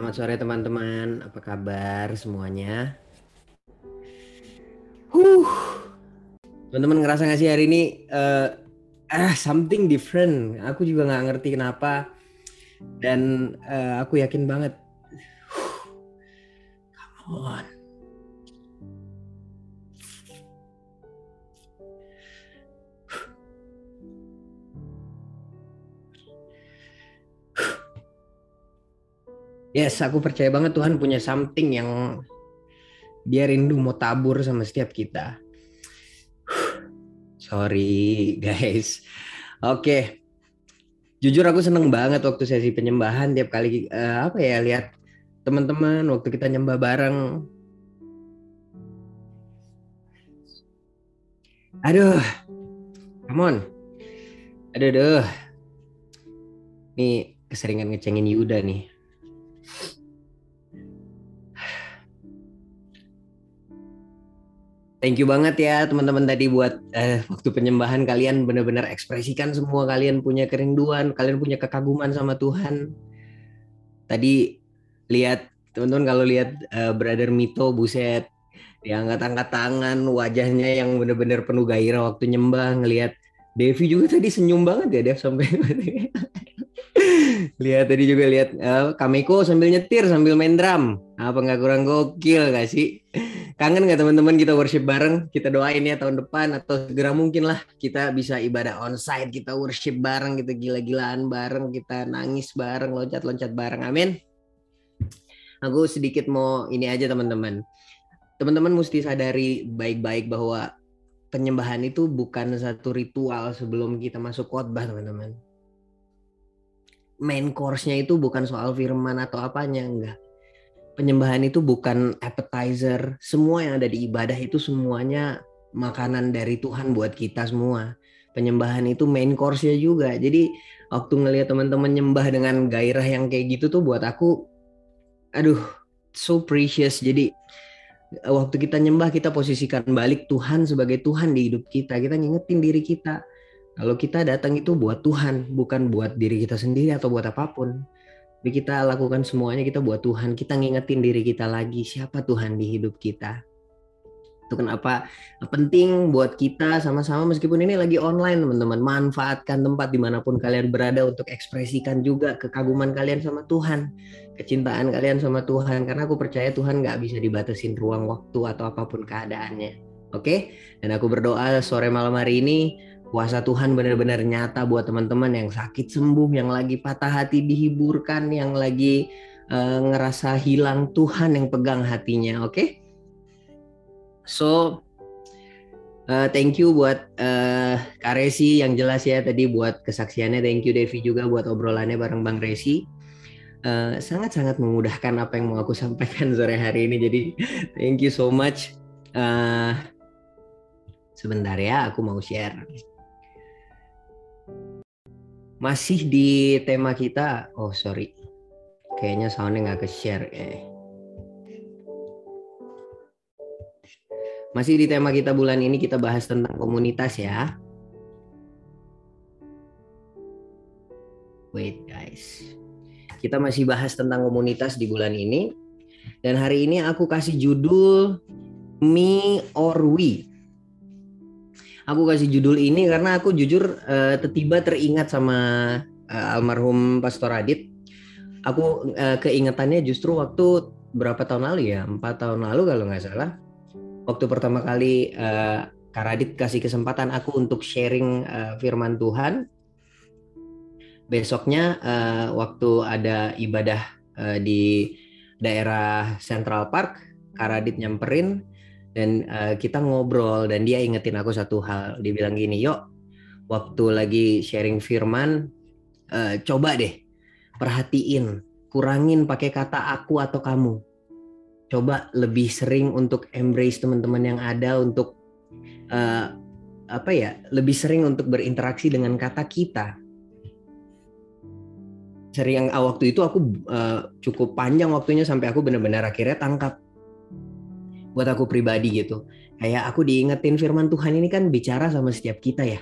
Selamat sore teman-teman, apa kabar semuanya? Huh, teman-teman ngerasa nggak sih hari ini uh, ah something different? Aku juga nggak ngerti kenapa dan uh, aku yakin banget. Huh, come on. Yes, aku percaya banget Tuhan punya something yang dia rindu mau tabur sama setiap kita. Sorry guys. Oke. Jujur aku seneng banget waktu sesi penyembahan tiap kali uh, apa ya lihat teman-teman waktu kita nyembah bareng. Aduh. Come on. Aduh, aduh. Nih keseringan ngecengin Yuda nih. Thank you banget ya teman-teman tadi buat eh, waktu penyembahan kalian benar-benar ekspresikan semua. Kalian punya kerinduan, kalian punya kekaguman sama Tuhan. Tadi lihat teman-teman kalau lihat uh, Brother Mito buset dia angkat-angkat tangan wajahnya yang benar-benar penuh gairah waktu nyembah ngelihat Devi juga tadi senyum banget ya Dev sampai lihat tadi juga lihat uh, Kameko sambil nyetir sambil main drum. Apa nggak kurang gokil gak sih kangen nggak teman-teman kita worship bareng? Kita doain ya tahun depan atau segera mungkin lah kita bisa ibadah onsite kita worship bareng kita gila-gilaan bareng kita nangis bareng loncat-loncat bareng. Amin. Aku sedikit mau ini aja teman-teman. Teman-teman mesti sadari baik-baik bahwa penyembahan itu bukan satu ritual sebelum kita masuk khotbah teman-teman. Main course-nya itu bukan soal firman atau apanya enggak. Penyembahan itu bukan appetizer. Semua yang ada di ibadah itu semuanya makanan dari Tuhan buat kita semua. Penyembahan itu main course-nya juga. Jadi waktu ngelihat teman-teman nyembah dengan gairah yang kayak gitu tuh buat aku aduh so precious. Jadi waktu kita nyembah kita posisikan balik Tuhan sebagai Tuhan di hidup kita. Kita ngingetin diri kita kalau kita datang itu buat Tuhan, bukan buat diri kita sendiri atau buat apa pun. Tapi kita lakukan semuanya kita buat Tuhan. Kita ngingetin diri kita lagi siapa Tuhan di hidup kita. Itu kenapa penting buat kita sama-sama meskipun ini lagi online teman-teman. Manfaatkan tempat di mana pun kalian berada untuk ekspresikan juga kekaguman kalian sama Tuhan. Kecintaan kalian sama Tuhan. Karena aku percaya Tuhan nggak bisa dibatasin ruang waktu atau apa pun keadaannya. Oke? Dan aku berdoa sore malam hari ini kuasa Tuhan benar-benar nyata buat teman-teman yang sakit sembuh, yang lagi patah hati dihiburkan, yang lagi uh, ngerasa hilang Tuhan yang pegang hatinya, oke? Okay? So uh, thank you buat uh, Kak Resi yang jelas ya tadi buat kesaksiannya, thank you Devi juga buat obrolannya bareng Bang Resi. sangat-sangat uh, memudahkan apa yang mau aku sampaikan sore hari ini, jadi thank you so much. Uh, sebentar ya, aku mau share masih di tema kita. Oh sorry. Kayaknya soundnya nggak ke share eh. Masih di tema kita bulan ini kita bahas tentang komunitas ya. Wait guys. Kita masih bahas tentang komunitas di bulan ini. Dan hari ini aku kasih judul me or we aku kasih judul ini karena aku jujur uh, tiba teringat sama uh, almarhum Pastor Adit. Aku uh, keingetannya justru waktu berapa tahun lalu ya, empat tahun lalu kalau nggak salah. Waktu pertama kali uh, Karadit kasih kesempatan aku untuk sharing uh, firman Tuhan. Besoknya uh, waktu ada ibadah uh, di daerah Central Park, Karadit nyamperin dan uh, kita ngobrol dan dia ingetin aku satu hal. Dia bilang gini yuk waktu lagi sharing firman uh, coba deh perhatiin kurangin pakai kata aku atau kamu. Coba lebih sering untuk embrace teman-teman yang ada untuk uh, apa ya lebih sering untuk berinteraksi dengan kata kita. Sering waktu itu aku uh, cukup panjang waktunya sampai aku benar-benar akhirnya tangkap buat aku pribadi gitu. Kayak aku diingetin firman Tuhan ini kan bicara sama setiap kita ya.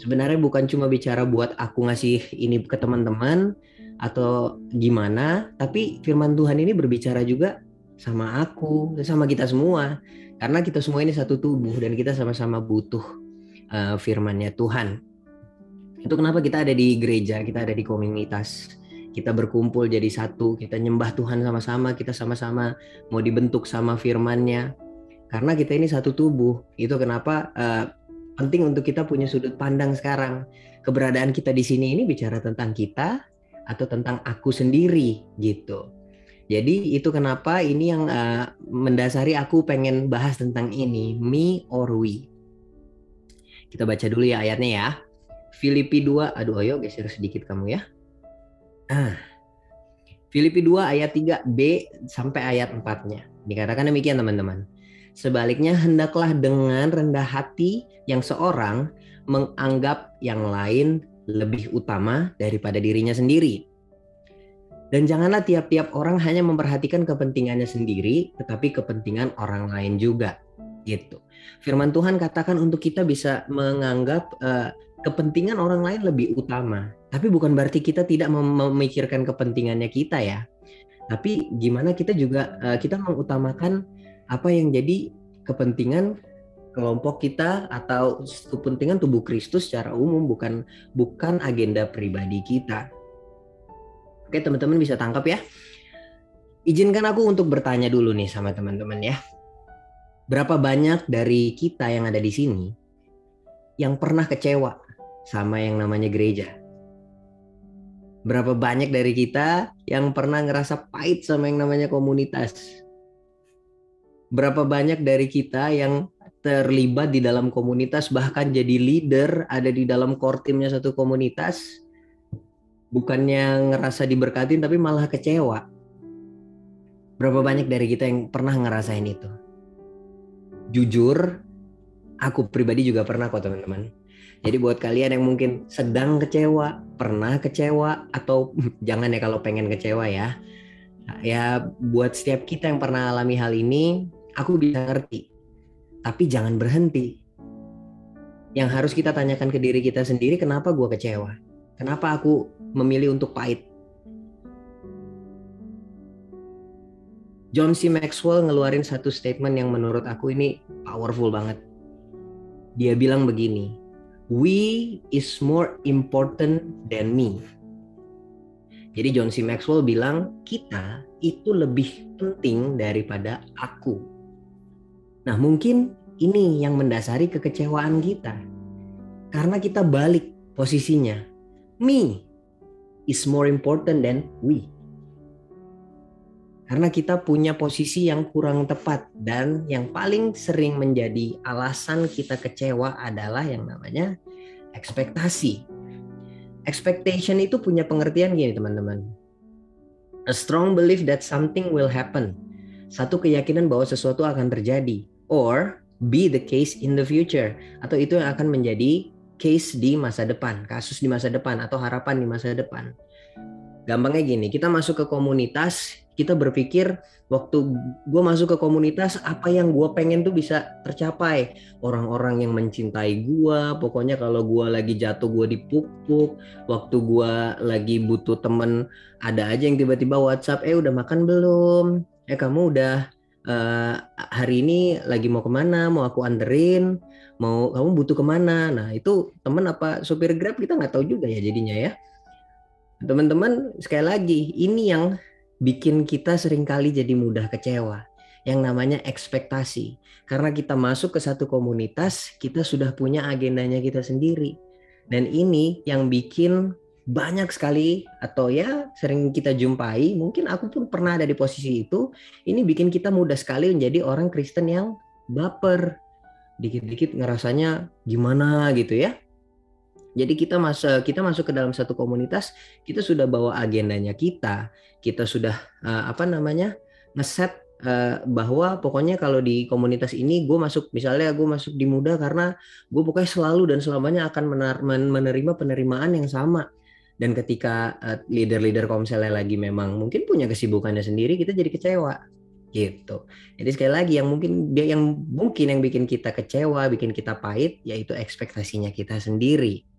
Sebenarnya bukan cuma bicara buat aku ngasih ini ke teman-teman atau gimana, tapi firman Tuhan ini berbicara juga sama aku, sama kita semua. Karena kita semua ini satu tubuh dan kita sama-sama butuh uh, firmannya Tuhan. Itu kenapa kita ada di gereja, kita ada di komunitas. Kita berkumpul jadi satu, kita nyembah Tuhan sama-sama, kita sama-sama mau dibentuk sama firmannya. Karena kita ini satu tubuh. Itu kenapa uh, penting untuk kita punya sudut pandang sekarang. Keberadaan kita di sini ini bicara tentang kita atau tentang aku sendiri gitu. Jadi itu kenapa ini yang uh, mendasari aku pengen bahas tentang ini, me or we. Kita baca dulu ya ayatnya ya. Filipi 2, aduh ayo geser sedikit kamu ya. Ah. Filipi 2 ayat 3b sampai ayat 4-nya. Dikatakan demikian teman-teman. Sebaliknya hendaklah dengan rendah hati yang seorang menganggap yang lain lebih utama daripada dirinya sendiri dan janganlah tiap-tiap orang hanya memperhatikan kepentingannya sendiri, tetapi kepentingan orang lain juga. Gitu. Firman Tuhan katakan untuk kita bisa menganggap uh, kepentingan orang lain lebih utama. Tapi bukan berarti kita tidak memikirkan kepentingannya kita ya. Tapi gimana kita juga uh, kita mengutamakan apa yang jadi kepentingan kelompok kita atau kepentingan tubuh Kristus secara umum bukan bukan agenda pribadi kita. Oke teman-teman bisa tangkap ya. Izinkan aku untuk bertanya dulu nih sama teman-teman ya. Berapa banyak dari kita yang ada di sini yang pernah kecewa sama yang namanya gereja? Berapa banyak dari kita yang pernah ngerasa pahit sama yang namanya komunitas? Berapa banyak dari kita yang terlibat di dalam komunitas bahkan jadi leader ada di dalam core timnya satu komunitas bukannya ngerasa diberkatin tapi malah kecewa. Berapa banyak dari kita yang pernah ngerasain itu? Jujur, aku pribadi juga pernah kok teman-teman. Jadi buat kalian yang mungkin sedang kecewa, pernah kecewa atau jangan ya kalau pengen kecewa ya. Ya buat setiap kita yang pernah alami hal ini, aku bisa ngerti. Tapi jangan berhenti. Yang harus kita tanyakan ke diri kita sendiri, kenapa gue kecewa? Kenapa aku memilih untuk pahit. John C. Maxwell ngeluarin satu statement yang menurut aku ini powerful banget. Dia bilang begini, we is more important than me. Jadi John C. Maxwell bilang kita itu lebih penting daripada aku. Nah mungkin ini yang mendasari kekecewaan kita. Karena kita balik posisinya. Me is more important than we. Karena kita punya posisi yang kurang tepat dan yang paling sering menjadi alasan kita kecewa adalah yang namanya ekspektasi. Expectation itu punya pengertian gini teman-teman. A strong belief that something will happen. Satu keyakinan bahwa sesuatu akan terjadi or be the case in the future atau itu yang akan menjadi case di masa depan, kasus di masa depan atau harapan di masa depan. Gampangnya gini, kita masuk ke komunitas, kita berpikir waktu gue masuk ke komunitas apa yang gue pengen tuh bisa tercapai. Orang-orang yang mencintai gue, pokoknya kalau gue lagi jatuh gue dipuk-puk, waktu gue lagi butuh temen ada aja yang tiba-tiba WhatsApp, eh udah makan belum? Eh kamu udah uh, hari ini lagi mau ke mana? Mau aku anterin? mau kamu butuh ke mana nah itu teman apa supir grab kita nggak tahu juga ya jadinya ya teman-teman sekali lagi ini yang bikin kita sering kali jadi mudah kecewa yang namanya ekspektasi. Karena kita masuk ke satu komunitas kita sudah punya agendanya kita sendiri. Dan ini yang bikin banyak sekali atau ya sering kita jumpai mungkin aku pun pernah ada di posisi itu ini bikin kita mudah sekali menjadi orang Kristen yang baper. Dikit-dikit ngerasanya gimana gitu ya. Jadi kita masuk kita masuk ke dalam satu komunitas, kita sudah bawa agendanya kita, kita sudah uh, apa namanya ngeset uh, bahwa pokoknya kalau di komunitas ini gue masuk misalnya gue masuk di muda karena gue pokoknya selalu dan selamanya akan menerima penerimaan yang sama dan ketika uh, leader-leader komselnya lagi memang mungkin punya kesibukannya sendiri kita jadi kecewa gitu. Jadi sekali lagi yang mungkin yang mungkin yang bikin kita kecewa, bikin kita pahit yaitu ekspektasinya kita sendiri.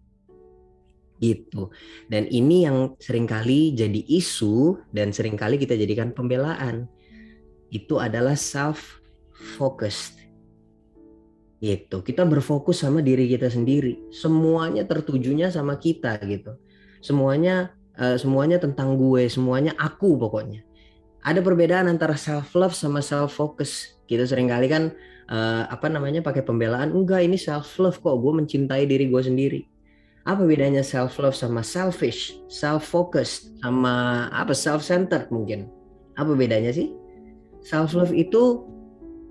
Gitu. Dan ini yang sering kali jadi isu dan sering kali kita jadikan pembelaan. Itu adalah self focused. Gitu. Kita berfokus sama diri kita sendiri. Semuanya tertujunya sama kita gitu. Semuanya uh, semuanya tentang gue, semuanya aku pokoknya. Ada perbedaan antara self love sama self focus. Kita sering kali kan uh, apa namanya pakai pembelaan enggak ini self love kok gue mencintai diri gue sendiri apa bedanya self love sama selfish, self focused sama apa self centered mungkin? Apa bedanya sih? Self love itu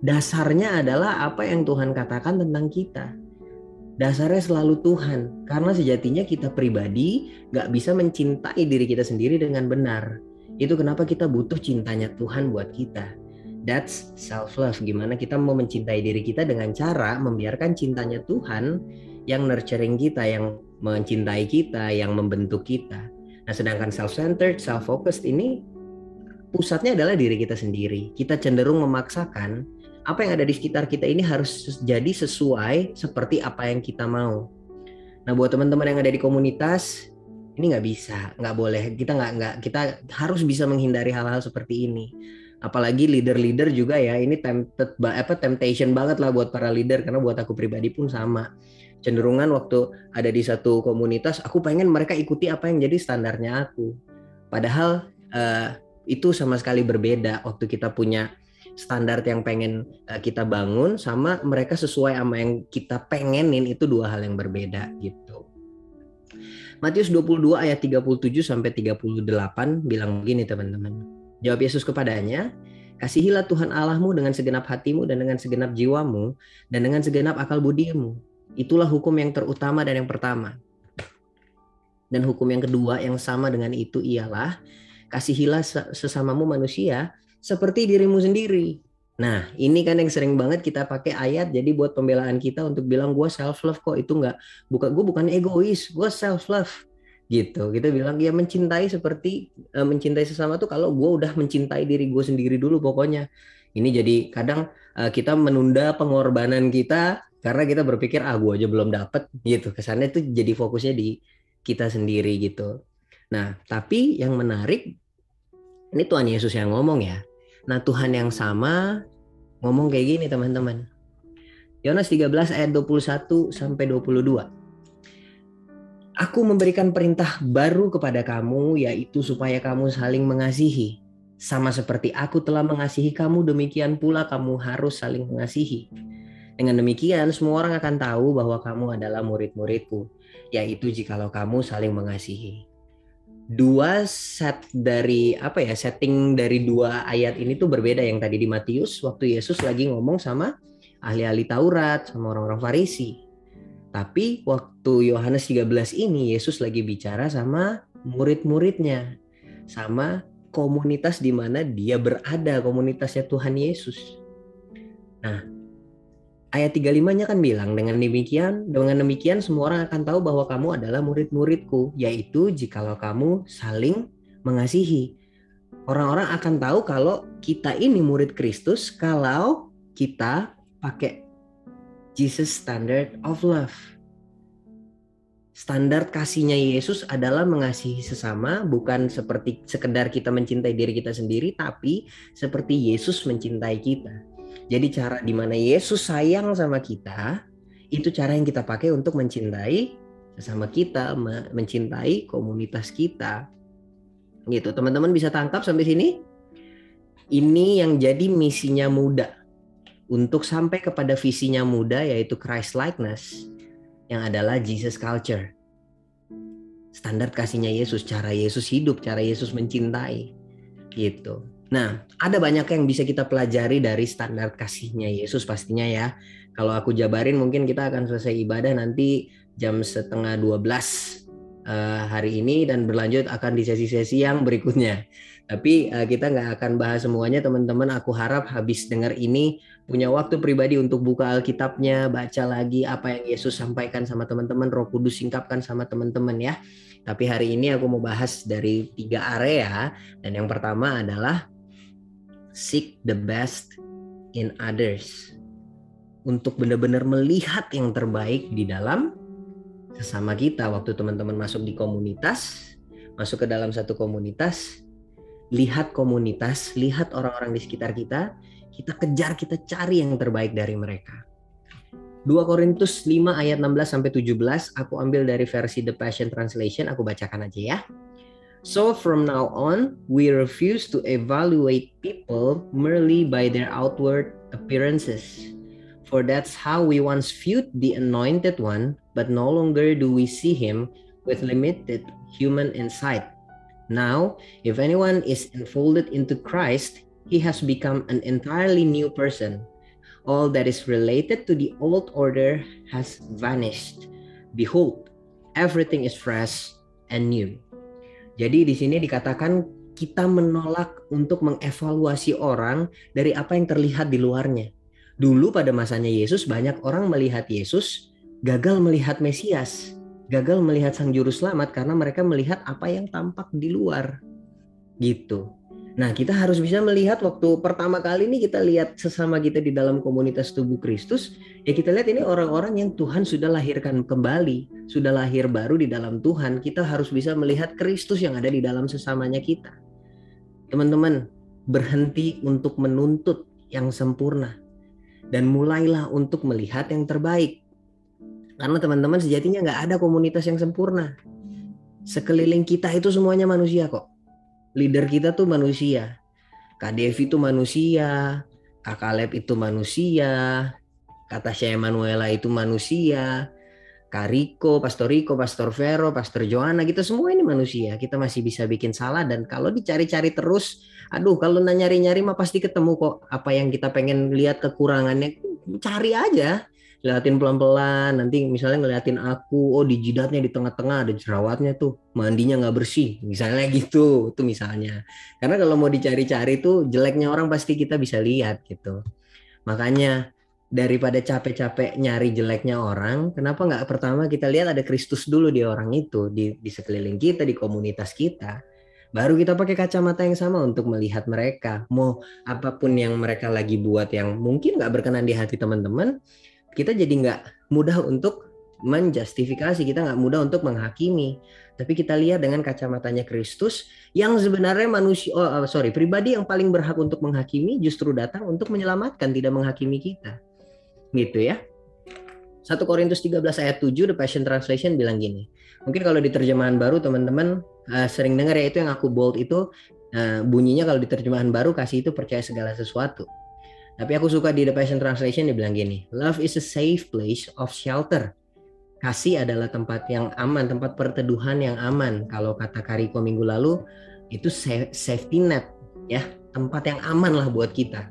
dasarnya adalah apa yang Tuhan katakan tentang kita. Dasarnya selalu Tuhan, karena sejatinya kita pribadi gak bisa mencintai diri kita sendiri dengan benar. Itu kenapa kita butuh cintanya Tuhan buat kita. That's self love. Gimana kita mau mencintai diri kita dengan cara membiarkan cintanya Tuhan yang nurturing kita, yang mencintai kita, yang membentuk kita. Nah, sedangkan self-centered, self-focused ini pusatnya adalah diri kita sendiri. Kita cenderung memaksakan apa yang ada di sekitar kita ini harus jadi sesuai seperti apa yang kita mau. Nah, buat teman-teman yang ada di komunitas, ini nggak bisa, nggak boleh. Kita nggak nggak kita harus bisa menghindari hal-hal seperti ini. Apalagi leader-leader juga ya, ini tempted apa temptation banget lah buat para leader karena buat aku pribadi pun sama cenderungan waktu ada di satu komunitas aku pengen mereka ikuti apa yang jadi standarnya aku. Padahal uh, itu sama sekali berbeda waktu kita punya standar yang pengen uh, kita bangun sama mereka sesuai sama yang kita pengenin itu dua hal yang berbeda gitu. Matius 22 ayat 37 sampai 38 bilang begini teman-teman. Jawab Yesus kepadanya, Kasihilah Tuhan Allahmu dengan segenap hatimu dan dengan segenap jiwamu dan dengan segenap akal budimu Itulah hukum yang terutama dan yang pertama. Dan hukum yang kedua yang sama dengan itu ialah kasihilah sesamamu manusia seperti dirimu sendiri. Nah, ini kan yang sering banget kita pakai ayat jadi buat pembelaan kita untuk bilang gue self love kok itu nggak bukan gue bukan egois, gue self love gitu. Kita bilang ya mencintai seperti uh, mencintai sesama tuh kalau gue udah mencintai diri gue sendiri dulu pokoknya. Ini jadi kadang uh, kita menunda pengorbanan kita karena kita berpikir ah gue aja belum dapet gitu. Kesannya itu jadi fokusnya di kita sendiri gitu. Nah tapi yang menarik ini Tuhan Yesus yang ngomong ya. Nah Tuhan yang sama ngomong kayak gini teman-teman. Yohanes 13 ayat 21 sampai 22 Aku memberikan perintah baru kepada kamu yaitu supaya kamu saling mengasihi sama seperti aku telah mengasihi kamu demikian pula kamu harus saling mengasihi dengan demikian, semua orang akan tahu bahwa kamu adalah murid-muridku, yaitu jikalau kamu saling mengasihi. Dua set dari apa ya setting dari dua ayat ini tuh berbeda yang tadi di Matius waktu Yesus lagi ngomong sama ahli-ahli Taurat sama orang-orang Farisi. Tapi waktu Yohanes 13 ini Yesus lagi bicara sama murid-muridnya, sama komunitas di mana dia berada, komunitasnya Tuhan Yesus. Nah, ayat 35-nya kan bilang dengan demikian dengan demikian semua orang akan tahu bahwa kamu adalah murid-muridku yaitu jikalau kamu saling mengasihi. Orang-orang akan tahu kalau kita ini murid Kristus kalau kita pakai Jesus standard of love. Standar kasihnya Yesus adalah mengasihi sesama bukan seperti sekedar kita mencintai diri kita sendiri tapi seperti Yesus mencintai kita. Jadi cara di mana Yesus sayang sama kita, itu cara yang kita pakai untuk mencintai sesama kita, mencintai komunitas kita. Gitu, teman-teman bisa tangkap sampai sini? Ini yang jadi misinya muda. Untuk sampai kepada visinya muda yaitu Christ likeness yang adalah Jesus culture. Standar kasihnya Yesus, cara Yesus hidup, cara Yesus mencintai. Gitu. Nah, ada banyak yang bisa kita pelajari dari standar kasihnya Yesus pastinya ya. Kalau aku jabarin mungkin kita akan selesai ibadah nanti jam setengah 12 uh, eh, hari ini dan berlanjut akan di sesi-sesi yang berikutnya. Tapi uh, kita nggak akan bahas semuanya teman-teman. Aku harap habis dengar ini punya waktu pribadi untuk buka Alkitabnya, baca lagi apa yang Yesus sampaikan sama teman-teman, Roh Kudus singkapkan sama teman-teman ya. Tapi hari ini aku mau bahas dari tiga area dan yang pertama adalah seek the best in others untuk benar-benar melihat yang terbaik di dalam sesama kita waktu teman-teman masuk di komunitas, masuk ke dalam satu komunitas, lihat komunitas, lihat orang-orang di sekitar kita, kita kejar, kita cari yang terbaik dari mereka. 2 Korintus 5 ayat 16 sampai 17 aku ambil dari versi The Passion Translation, aku bacakan aja ya. So from now on, we refuse to evaluate people merely by their outward appearances. For that's how we once viewed the anointed one, but no longer do we see him with limited human insight. Now, if anyone is enfolded into Christ, he has become an entirely new person. All that is related to the old order has vanished. Behold, everything is fresh and new. Jadi di sini dikatakan kita menolak untuk mengevaluasi orang dari apa yang terlihat di luarnya. Dulu pada masanya Yesus banyak orang melihat Yesus gagal melihat Mesias, gagal melihat Sang Juru Selamat karena mereka melihat apa yang tampak di luar. Gitu. Nah, kita harus bisa melihat waktu pertama kali ini kita lihat sesama kita di dalam komunitas tubuh Kristus, ya kita lihat ini orang-orang yang Tuhan sudah lahirkan kembali, sudah lahir baru di dalam Tuhan. Kita harus bisa melihat Kristus yang ada di dalam sesamanya kita. Teman-teman, berhenti untuk menuntut yang sempurna dan mulailah untuk melihat yang terbaik. Karena teman-teman sejatinya nggak ada komunitas yang sempurna. Sekeliling kita itu semuanya manusia kok leader kita tuh manusia. Kak Devi itu manusia, Kak Kaleb itu manusia, kata saya Manuela itu manusia, Kak Riko, Pastor Riko, Pastor Vero, Pastor Joanna, kita semua ini manusia. Kita masih bisa bikin salah dan kalau dicari-cari terus, aduh kalau nyari-nyari mah pasti ketemu kok apa yang kita pengen lihat kekurangannya, cari aja liatin pelan-pelan nanti misalnya ngeliatin aku oh di jidatnya di tengah-tengah ada jerawatnya tuh mandinya nggak bersih misalnya gitu tuh misalnya. Karena kalau mau dicari-cari tuh jeleknya orang pasti kita bisa lihat gitu. Makanya daripada capek-capek nyari jeleknya orang kenapa nggak pertama kita lihat ada Kristus dulu di orang itu di, di sekeliling kita di komunitas kita. Baru kita pakai kacamata yang sama untuk melihat mereka. Mau apa pun yang mereka lagi buat yang mungkin nggak berkenan di hati teman-teman kita jadi nggak mudah untuk menjustifikasi, kita nggak mudah untuk menghakimi. Tapi kita lihat dengan kacamatanya Kristus yang sebenarnya manusia, oh uh, sorry, pribadi yang paling berhak untuk menghakimi justru datang untuk menyelamatkan, tidak menghakimi kita. Gitu ya. 1 Korintus 13 ayat 7 The Passion Translation bilang gini. Mungkin kalau di terjemahan baru teman-teman uh, sering dengar ya itu yang aku bold itu uh, bunyinya kalau di terjemahan baru kasih itu percaya segala sesuatu. Tapi aku suka di The Passion Translation dia bilang gini, love is a safe place of shelter. Kasih adalah tempat yang aman, tempat perteduhan yang aman. Kalau kata Kariko minggu lalu, itu safety net, ya, tempat yang aman lah buat kita.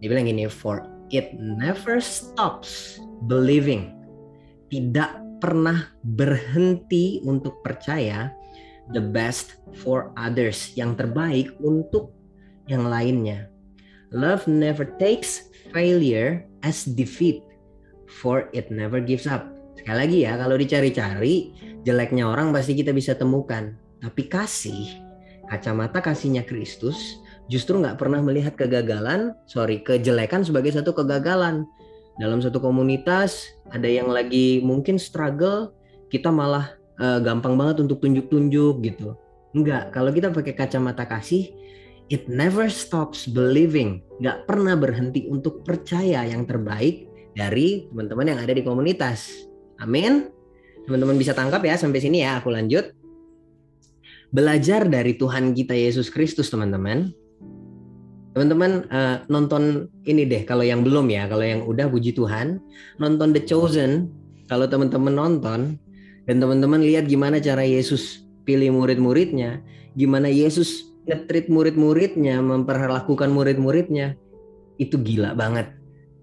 Dia bilang gini, for it never stops believing. Tidak pernah berhenti untuk percaya the best for others, yang terbaik untuk yang lainnya. Love never takes failure as defeat, for it never gives up. Sekali lagi ya, kalau dicari-cari, jeleknya orang pasti kita bisa temukan. Tapi kasih, kacamata kasihnya Kristus, justru nggak pernah melihat kegagalan, sorry, kejelekan sebagai satu kegagalan. Dalam satu komunitas, ada yang lagi mungkin struggle, kita malah uh, gampang banget untuk tunjuk-tunjuk gitu. Enggak, kalau kita pakai kacamata kasih, it never stops believing, nggak pernah berhenti untuk percaya yang terbaik dari teman-teman yang ada di komunitas. Amin. Teman-teman bisa tangkap ya sampai sini ya, aku lanjut. Belajar dari Tuhan kita Yesus Kristus, teman-teman. Teman-teman uh, nonton ini deh kalau yang belum ya, kalau yang udah puji Tuhan, nonton The Chosen. Kalau teman-teman nonton dan teman-teman lihat gimana cara Yesus pilih murid-muridnya, gimana Yesus ngetrit murid-muridnya, memperlakukan murid-muridnya, itu gila banget.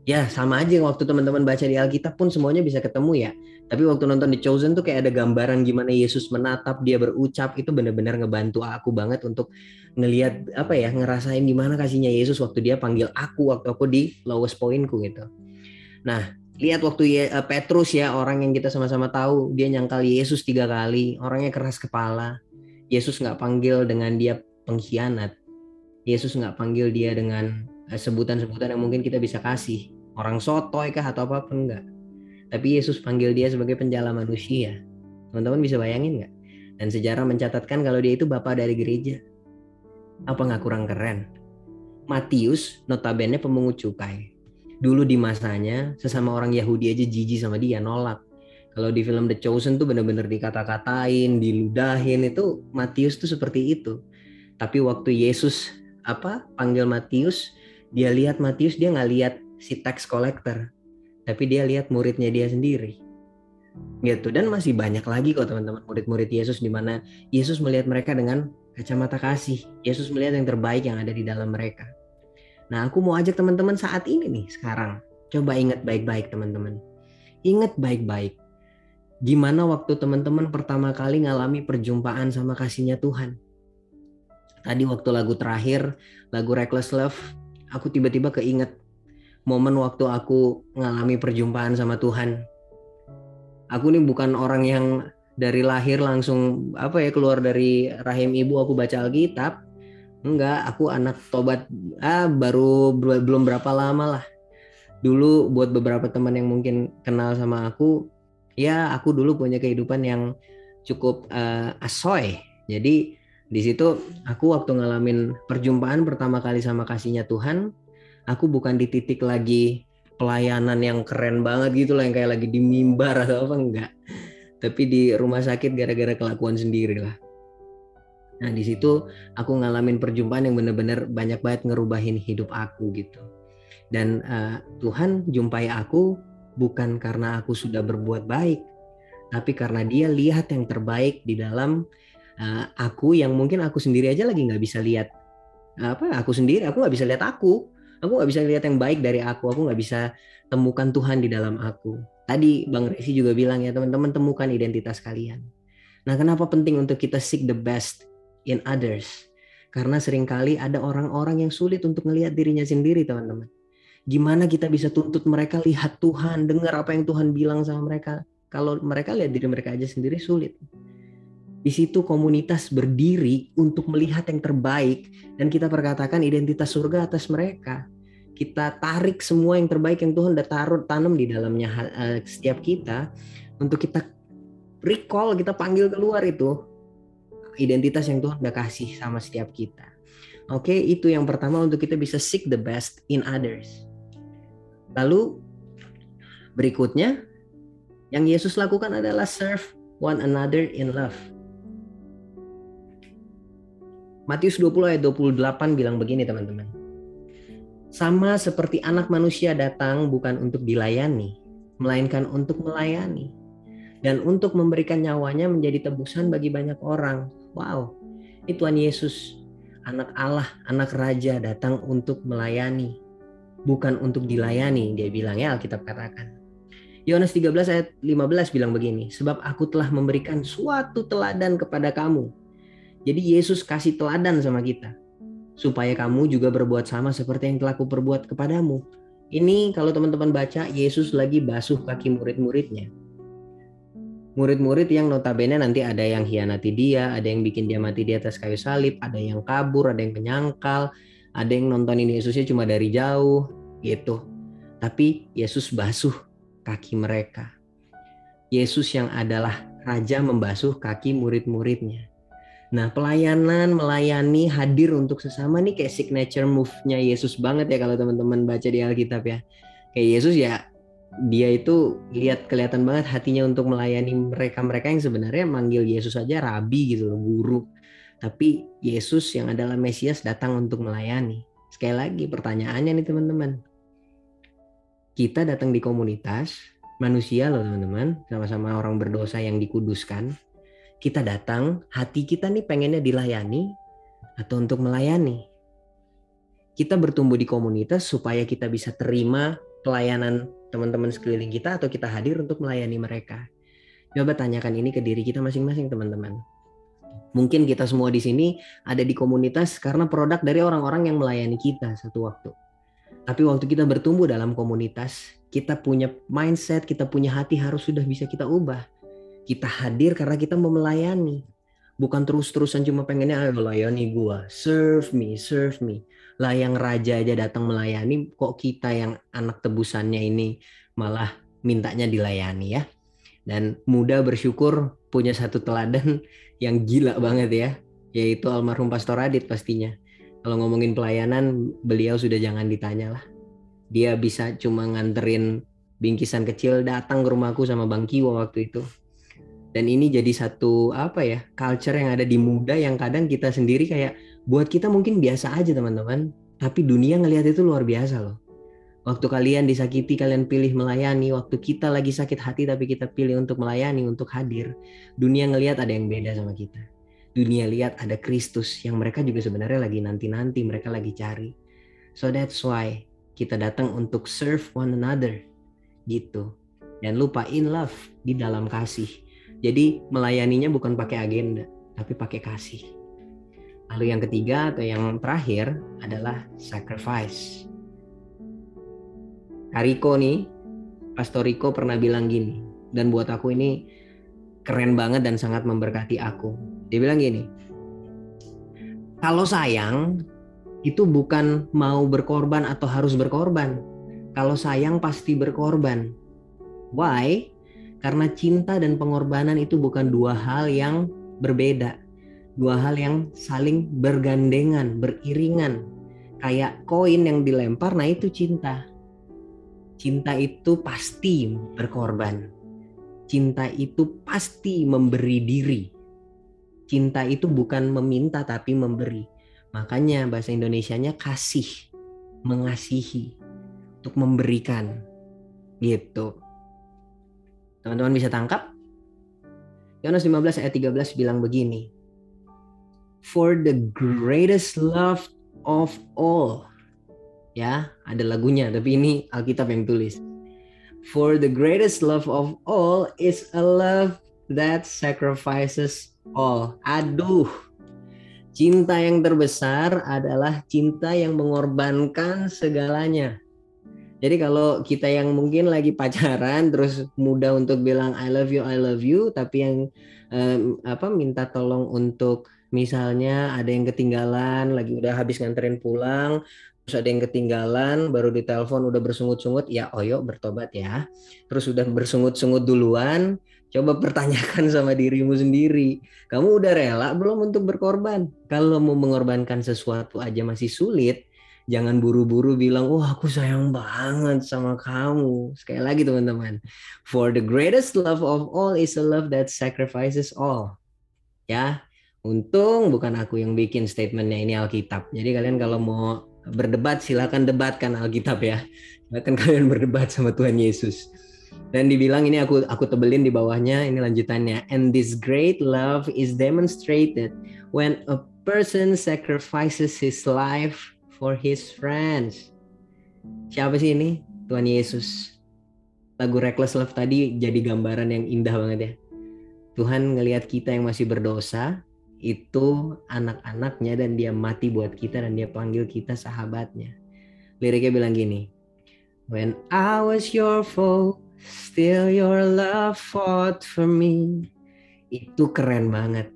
Ya sama aja waktu teman-teman baca di Alkitab pun semuanya bisa ketemu ya. Tapi waktu nonton di Chosen tuh kayak ada gambaran gimana Yesus menatap, dia berucap, itu benar-benar ngebantu aku banget untuk ngelihat apa ya, ngerasain gimana kasihnya Yesus waktu dia panggil aku waktu aku di lowest pointku gitu. Nah, lihat waktu eh, Petrus ya orang yang kita sama-sama tahu dia nyangkal Yesus tiga kali orangnya keras kepala Yesus nggak panggil dengan dia pengkhianat. Yesus nggak panggil dia dengan eh, sebutan-sebutan yang mungkin kita bisa kasih. Orang sotoy kah atau apa pun enggak. tapi Yesus panggil dia sebagai penjala manusia. Teman-teman bisa bayangin nggak? Dan sejarah mencatatkan kalau dia itu bapak dari gereja. Apa nggak kurang keren? Matius notabene pemungut cukai. Dulu di masanya sesama orang Yahudi aja jijik sama dia, nolak. Kalau di film The Chosen tuh bener-bener dikata-katain, diludahin itu Matius tuh seperti itu. Tapi waktu Yesus apa panggil Matius, dia lihat Matius dia nggak lihat si tax collector, tapi dia lihat muridnya dia sendiri. Gitu. Dan masih banyak lagi kok teman-teman murid-murid Yesus di mana Yesus melihat mereka dengan kacamata kasih. Yesus melihat yang terbaik yang ada di dalam mereka. Nah aku mau ajak teman-teman saat ini nih sekarang. Coba ingat baik-baik teman-teman. Ingat baik-baik. Gimana waktu teman-teman pertama kali ngalami perjumpaan sama kasihnya Tuhan tadi waktu lagu terakhir lagu Reckless Love aku tiba-tiba keinget momen waktu aku ngalami perjumpaan sama Tuhan. Aku nih bukan orang yang dari lahir langsung apa ya keluar dari rahim ibu aku baca Alkitab. Enggak, aku anak tobat ah baru belum berapa lama lah. Dulu buat beberapa teman yang mungkin kenal sama aku, ya aku dulu punya kehidupan yang cukup uh, asoy. Jadi di situ aku waktu ngalamin perjumpaan pertama kali sama kasihnya Tuhan, aku bukan di titik lagi pelayanan yang keren banget gitu lah yang kayak lagi di mimbar atau apa enggak. Tapi di rumah sakit gara-gara kelakuan sendiri lah. Nah di situ aku ngalamin perjumpaan yang bener-bener banyak banget ngerubahin hidup aku gitu. Dan uh, Tuhan jumpai aku bukan karena aku sudah berbuat baik tapi karena dia lihat yang terbaik di dalam uh, aku yang mungkin aku sendiri aja lagi nggak bisa lihat apa aku sendiri aku nggak bisa lihat aku Aku nggak bisa lihat yang baik dari aku. Aku nggak bisa temukan Tuhan di dalam aku. Tadi Bang Resi juga bilang ya teman-teman temukan identitas kalian. Nah kenapa penting untuk kita seek the best in others? Karena sering kali ada orang-orang yang sulit untuk melihat dirinya sendiri teman-teman. Gimana kita bisa tuntut mereka lihat Tuhan, dengar apa yang Tuhan bilang sama mereka. Kalau mereka lihat diri mereka aja sendiri sulit. Di situ komunitas berdiri untuk melihat yang terbaik dan kita perkatakan identitas surga atas mereka. Kita tarik semua yang terbaik yang Tuhan udah taruh tanam di dalamnya uh, setiap kita untuk kita recall, kita panggil keluar itu identitas yang Tuhan udah kasih sama setiap kita. Oke, itu yang pertama untuk kita bisa seek the best in others. Lalu berikutnya yang Yesus lakukan adalah serve one another in love. Matius 20 ayat 28 bilang begini teman-teman. Sama seperti anak manusia datang bukan untuk dilayani, melainkan untuk melayani. Dan untuk memberikan nyawanya menjadi tebusan bagi banyak orang. Wow, itu Tuhan Yesus, anak Allah, anak Raja datang untuk melayani. Bukan untuk dilayani, dia bilang ya Alkitab katakan. Yohanes 13 ayat 15 bilang begini, sebab aku telah memberikan suatu teladan kepada kamu, jadi Yesus kasih teladan sama kita supaya kamu juga berbuat sama seperti yang telah kuperbuat kepadamu. Ini kalau teman-teman baca Yesus lagi basuh kaki murid-muridnya. Murid-murid yang notabene nanti ada yang hianati dia, ada yang bikin dia mati di atas kayu salib, ada yang kabur, ada yang menyangkal, ada yang nontonin Yesusnya cuma dari jauh gitu. Tapi Yesus basuh kaki mereka. Yesus yang adalah raja membasuh kaki murid-muridnya. Nah, pelayanan, melayani, hadir untuk sesama nih kayak signature move-nya Yesus banget ya kalau teman-teman baca di Alkitab ya. Kayak Yesus ya dia itu lihat kelihatan banget hatinya untuk melayani mereka-mereka yang sebenarnya manggil Yesus aja rabi gitu loh, guru. Tapi Yesus yang adalah Mesias datang untuk melayani. Sekali lagi pertanyaannya nih teman-teman. Kita datang di komunitas manusia loh teman-teman, sama-sama orang berdosa yang dikuduskan kita datang, hati kita nih pengennya dilayani atau untuk melayani. Kita bertumbuh di komunitas supaya kita bisa terima pelayanan teman-teman sekeliling kita atau kita hadir untuk melayani mereka. Coba tanyakan ini ke diri kita masing-masing teman-teman. Mungkin kita semua di sini ada di komunitas karena produk dari orang-orang yang melayani kita satu waktu. Tapi waktu kita bertumbuh dalam komunitas, kita punya mindset, kita punya hati harus sudah bisa kita ubah kita hadir karena kita mau melayani. Bukan terus-terusan cuma pengennya ayo layani gua, serve me, serve me. Lah yang raja aja datang melayani, kok kita yang anak tebusannya ini malah mintanya dilayani ya. Dan muda bersyukur punya satu teladan yang gila banget ya, yaitu almarhum Pastor Adit pastinya. Kalau ngomongin pelayanan, beliau sudah jangan ditanya lah. Dia bisa cuma nganterin bingkisan kecil datang ke rumahku sama Bang Kiwo waktu itu. Dan ini jadi satu apa ya, culture yang ada di muda yang kadang kita sendiri kayak buat kita mungkin biasa aja teman-teman, tapi dunia ngelihat itu luar biasa loh Waktu kalian disakiti, kalian pilih melayani. Waktu kita lagi sakit hati, tapi kita pilih untuk melayani, untuk hadir. Dunia ngelihat ada yang beda sama kita. Dunia lihat ada Kristus yang mereka juga sebenarnya lagi nanti-nanti, mereka lagi cari. So that's why kita datang untuk serve one another. Gitu. Dan lupa in love di dalam kasih. Jadi melayaninya bukan pakai agenda, tapi pakai kasih. Lalu yang ketiga atau yang terakhir adalah sacrifice Kariko nih, Pastor Riko pernah bilang gini, dan buat aku ini keren banget dan sangat memberkati aku. Dia bilang gini, kalau sayang itu bukan mau berkorban atau harus berkorban. Kalau sayang pasti berkorban. Why? Karena cinta dan pengorbanan itu bukan dua hal yang berbeda. Dua hal yang saling bergandengan, beriringan. Kayak koin yang dilempar, nah itu cinta Cinta itu pasti berkorban. Cinta itu pasti memberi diri. Cinta itu bukan meminta tapi memberi. Makanya bahasa Indonesianya kasih, mengasihi, untuk memberikan. Gitu. Teman-teman bisa tangkap? Yohanes 15 ayat 13 bilang begini. For the greatest love of all ya ada lagunya tapi ini Alkitab yang tulis for the greatest love of all is a love that sacrifices all aduh cinta yang terbesar adalah cinta yang mengorbankan segalanya jadi kalau kita yang mungkin lagi pacaran terus mudah untuk bilang I love you I love you tapi yang um, apa minta tolong untuk misalnya ada yang ketinggalan lagi udah habis nganterin pulang terus ada yang ketinggalan baru ditelepon udah bersungut-sungut ya oyo bertobat ya. Terus udah bersungut-sungut duluan coba pertanyakan sama dirimu sendiri kamu udah rela belum untuk berkorban? Kalau mau mengorbankan sesuatu aja masih sulit jangan buru-buru bilang wah aku sayang banget sama kamu sekali lagi teman-teman for the greatest love of all is a love that sacrifices all ya untung bukan aku yang bikin statementnya ini Alkitab jadi kalian kalau mau berdebat silakan debatkan Alkitab ya. Silakan kalian berdebat sama Tuhan Yesus. Dan dibilang ini aku aku tebelin di bawahnya ini lanjutannya. And this great love is demonstrated when a person sacrifices his life for his friends. Siapa sih ini? Tuhan Yesus. Lagu Reckless Love tadi jadi gambaran yang indah banget ya. Tuhan ngelihat kita yang masih berdosa, itu anak-anaknya dan dia mati buat kita dan dia panggil kita sahabatnya. Liriknya bilang gini, When I was your foe, still your love fought for me. Itu keren banget.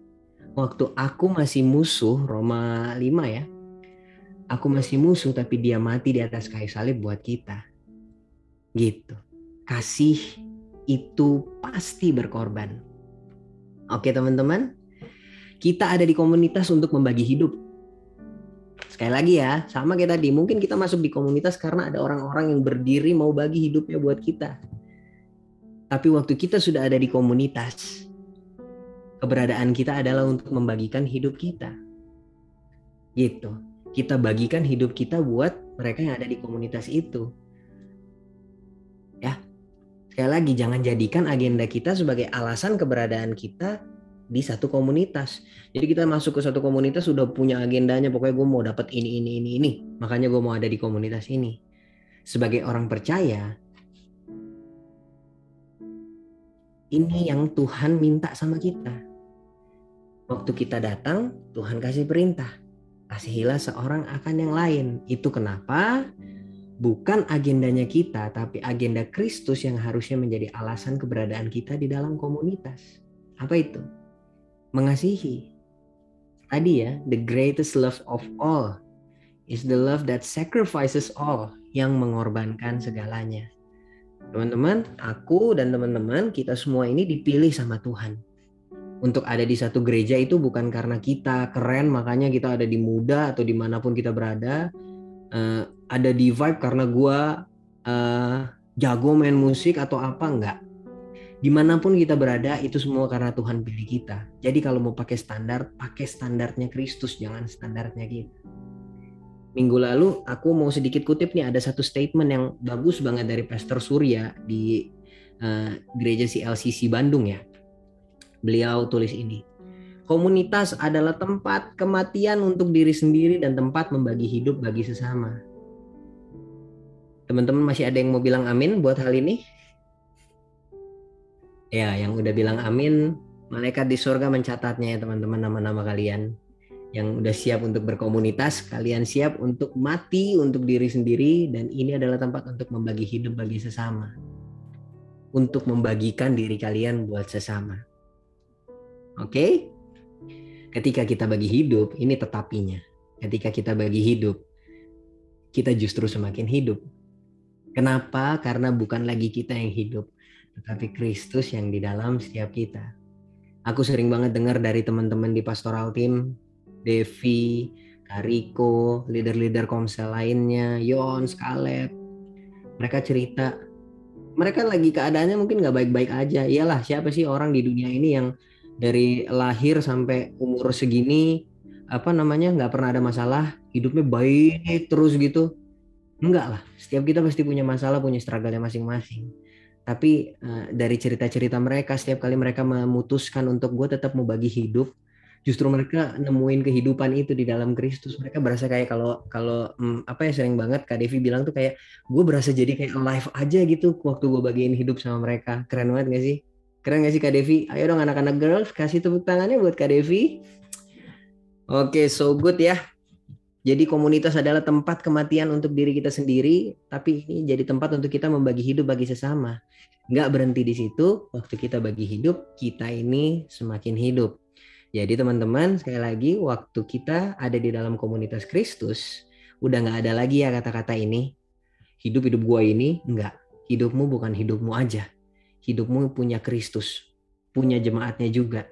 Waktu aku masih musuh, Roma 5 ya. Aku masih musuh tapi dia mati di atas kayu salib buat kita. Gitu. Kasih itu pasti berkorban. Oke teman-teman, kita ada di komunitas untuk membagi hidup. Sekali lagi ya, sama kayak tadi, mungkin kita masuk di komunitas karena ada orang-orang yang berdiri mau bagi hidupnya buat kita. Tapi waktu kita sudah ada di komunitas, keberadaan kita adalah untuk membagikan hidup kita. Gitu. Kita bagikan hidup kita buat mereka yang ada di komunitas itu. Ya. Sekali lagi jangan jadikan agenda kita sebagai alasan keberadaan kita di satu komunitas. Jadi kita masuk ke satu komunitas sudah punya agendanya, pokoknya gue mau dapat ini, ini, ini, ini. Makanya gue mau ada di komunitas ini. Sebagai orang percaya, ini yang Tuhan minta sama kita. Waktu kita datang, Tuhan kasih perintah. Kasihilah seorang akan yang lain. Itu kenapa? Bukan agendanya kita, tapi agenda Kristus yang harusnya menjadi alasan keberadaan kita di dalam komunitas. Apa itu? mengasihi. Tadi ya, the greatest love of all is the love that sacrifices all, yang mengorbankan segalanya. Teman-teman, aku dan teman-teman kita semua ini dipilih sama Tuhan. Untuk ada di satu gereja itu bukan karena kita keren, makanya kita ada di muda atau di mana pun kita berada. Uh, ada di vibe karena gue uh, jago main musik atau apa enggak. Di mana pun kita berada itu semua karena Tuhan pilih kita. Jadi kalau mau pakai standar, pakai standarnya Kristus, jangan standarnya kita minggu lalu aku mau sedikit kutip nih ada satu statement yang bagus banget dari Pastor Surya di uh, gereja CLCC Bandung ya. Beliau tulis ini. Komunitas adalah tempat kematian untuk diri sendiri dan tempat membagi hidup bagi sesama. Teman-teman masih ada yang mau bilang amin buat hal ini? Ya, yang udah bilang amin, malaikat di surga mencatatnya ya teman-teman nama-nama kalian yang udah siap untuk berkomunitas, kalian siap untuk mati untuk diri sendiri dan ini adalah tempat untuk membagi hidup bagi sesama. Untuk membagikan diri kalian buat sesama. Oke? Okay? Ketika kita bagi hidup, ini tetapinya. Ketika kita bagi hidup, kita justru semakin hidup. Kenapa? Karena bukan lagi kita yang hidup, tetapi Kristus yang di dalam setiap kita. Aku sering banget dengar dari teman-teman di pastoral team Devi, Kariko, leader-leader komsel lainnya, Yon, Scarlett. Mereka cerita, mereka lagi keadaannya mungkin nggak baik-baik aja. Iyalah, siapa sih orang di dunia ini yang dari lahir sampai umur segini apa namanya nggak pernah ada masalah, hidupnya baik terus gitu? Enggak lah, setiap kita pasti punya masalah, punya struggle-nya masing-masing. Tapi uh, dari cerita-cerita mereka, setiap kali mereka memutuskan untuk gue tetap mau bagi hidup, justru mereka nemuin kehidupan itu di dalam Kristus mereka berasa kayak kalau kalau hmm, apa ya sering banget Kak Devi bilang tuh kayak gue berasa jadi kayak alive aja gitu waktu gue bagiin hidup sama mereka keren banget gak sih keren gak sih Kak Devi? Ayo dong anak-anak girls kasih tepuk tangannya buat Kak Devi. Oke okay, so good ya. Jadi komunitas adalah tempat kematian untuk diri kita sendiri tapi ini jadi tempat untuk kita membagi hidup bagi sesama. Nggak berhenti di situ waktu kita bagi hidup kita ini semakin hidup. Jadi teman-teman sekali lagi waktu kita ada di dalam komunitas Kristus udah nggak ada lagi ya kata-kata ini. Hidup hidup gua ini nggak. Hidupmu bukan hidupmu aja hidupmu punya Kristus punya jemaatnya juga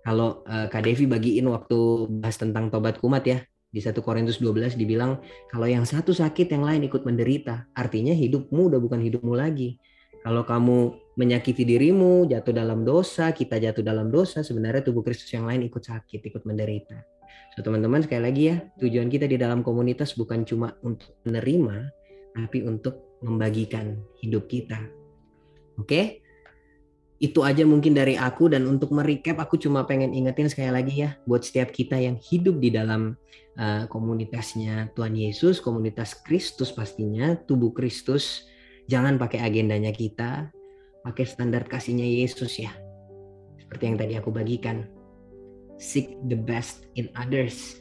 kalau uh, Kak Devi bagiin waktu bahas tentang tobat kumat ya di 1 Korintus 12 dibilang kalau yang satu sakit yang lain ikut menderita artinya hidupmu udah bukan hidupmu lagi kalau kamu menyakiti dirimu, jatuh dalam dosa, kita jatuh dalam dosa, sebenarnya tubuh Kristus yang lain ikut sakit, ikut menderita. So teman-teman sekali lagi ya, tujuan kita di dalam komunitas bukan cuma untuk menerima, tapi untuk membagikan hidup kita. Oke? Itu aja mungkin dari aku dan untuk merecap aku cuma pengen ingetin sekali lagi ya buat setiap kita yang hidup di dalam uh, komunitasnya Tuhan Yesus, komunitas Kristus pastinya, tubuh Kristus jangan pakai agendanya kita, pakai standar kasihnya Yesus ya. Seperti yang tadi aku bagikan. Seek the best in others.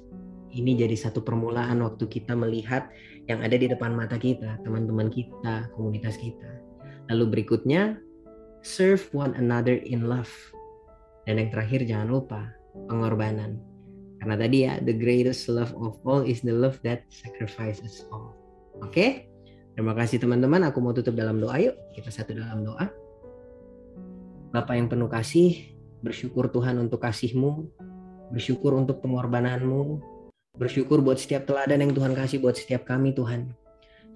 Ini jadi satu permulaan waktu kita melihat yang ada di depan mata kita, teman-teman kita, komunitas kita. Lalu berikutnya, serve one another in love. Dan yang terakhir jangan lupa, pengorbanan. Karena tadi ya, the greatest love of all is the love that sacrifices all. Oke? Okay? Terima kasih teman-teman. Aku mau tutup dalam doa. Yuk kita satu dalam doa. Bapak yang penuh kasih, bersyukur Tuhan untuk kasihmu, bersyukur untuk pengorbananmu, bersyukur buat setiap teladan yang Tuhan kasih buat setiap kami Tuhan.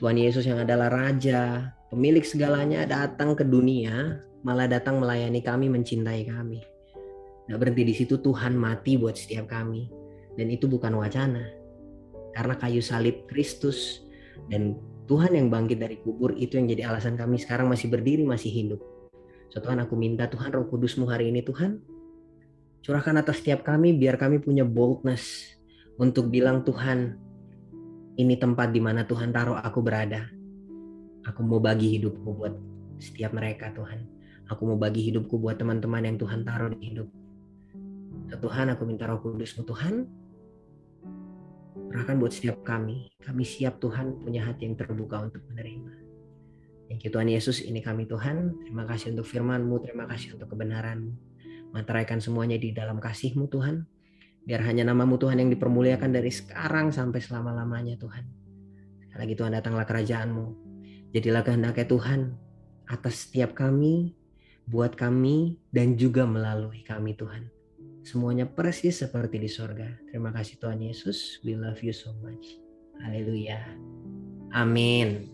Tuhan Yesus yang adalah Raja, pemilik segalanya datang ke dunia, malah datang melayani kami, mencintai kami. Gak berhenti di situ Tuhan mati buat setiap kami. Dan itu bukan wacana. Karena kayu salib Kristus dan Tuhan yang bangkit dari kubur itu yang jadi alasan kami sekarang masih berdiri, masih hidup. So Tuhan aku minta Tuhan roh kudusmu hari ini Tuhan. Curahkan atas setiap kami biar kami punya boldness untuk bilang Tuhan ini tempat di mana Tuhan taruh aku berada. Aku mau bagi hidupku buat setiap mereka Tuhan. Aku mau bagi hidupku buat teman-teman yang Tuhan taruh di hidup. So, Tuhan aku minta roh kudusmu Tuhan Serahkan buat setiap kami. Kami siap Tuhan punya hati yang terbuka untuk menerima. Thank you Tuhan Yesus, ini kami Tuhan. Terima kasih untuk firman-Mu, terima kasih untuk kebenaran. Materaikan semuanya di dalam kasih-Mu Tuhan. Biar hanya namamu Tuhan yang dipermuliakan dari sekarang sampai selama-lamanya Tuhan. Sekali lagi Tuhan datanglah kerajaan-Mu. Jadilah kehendaknya Tuhan atas setiap kami, buat kami, dan juga melalui kami Tuhan. Semuanya persis seperti di sorga. Terima kasih Tuhan Yesus. We love you so much. Haleluya. Amin.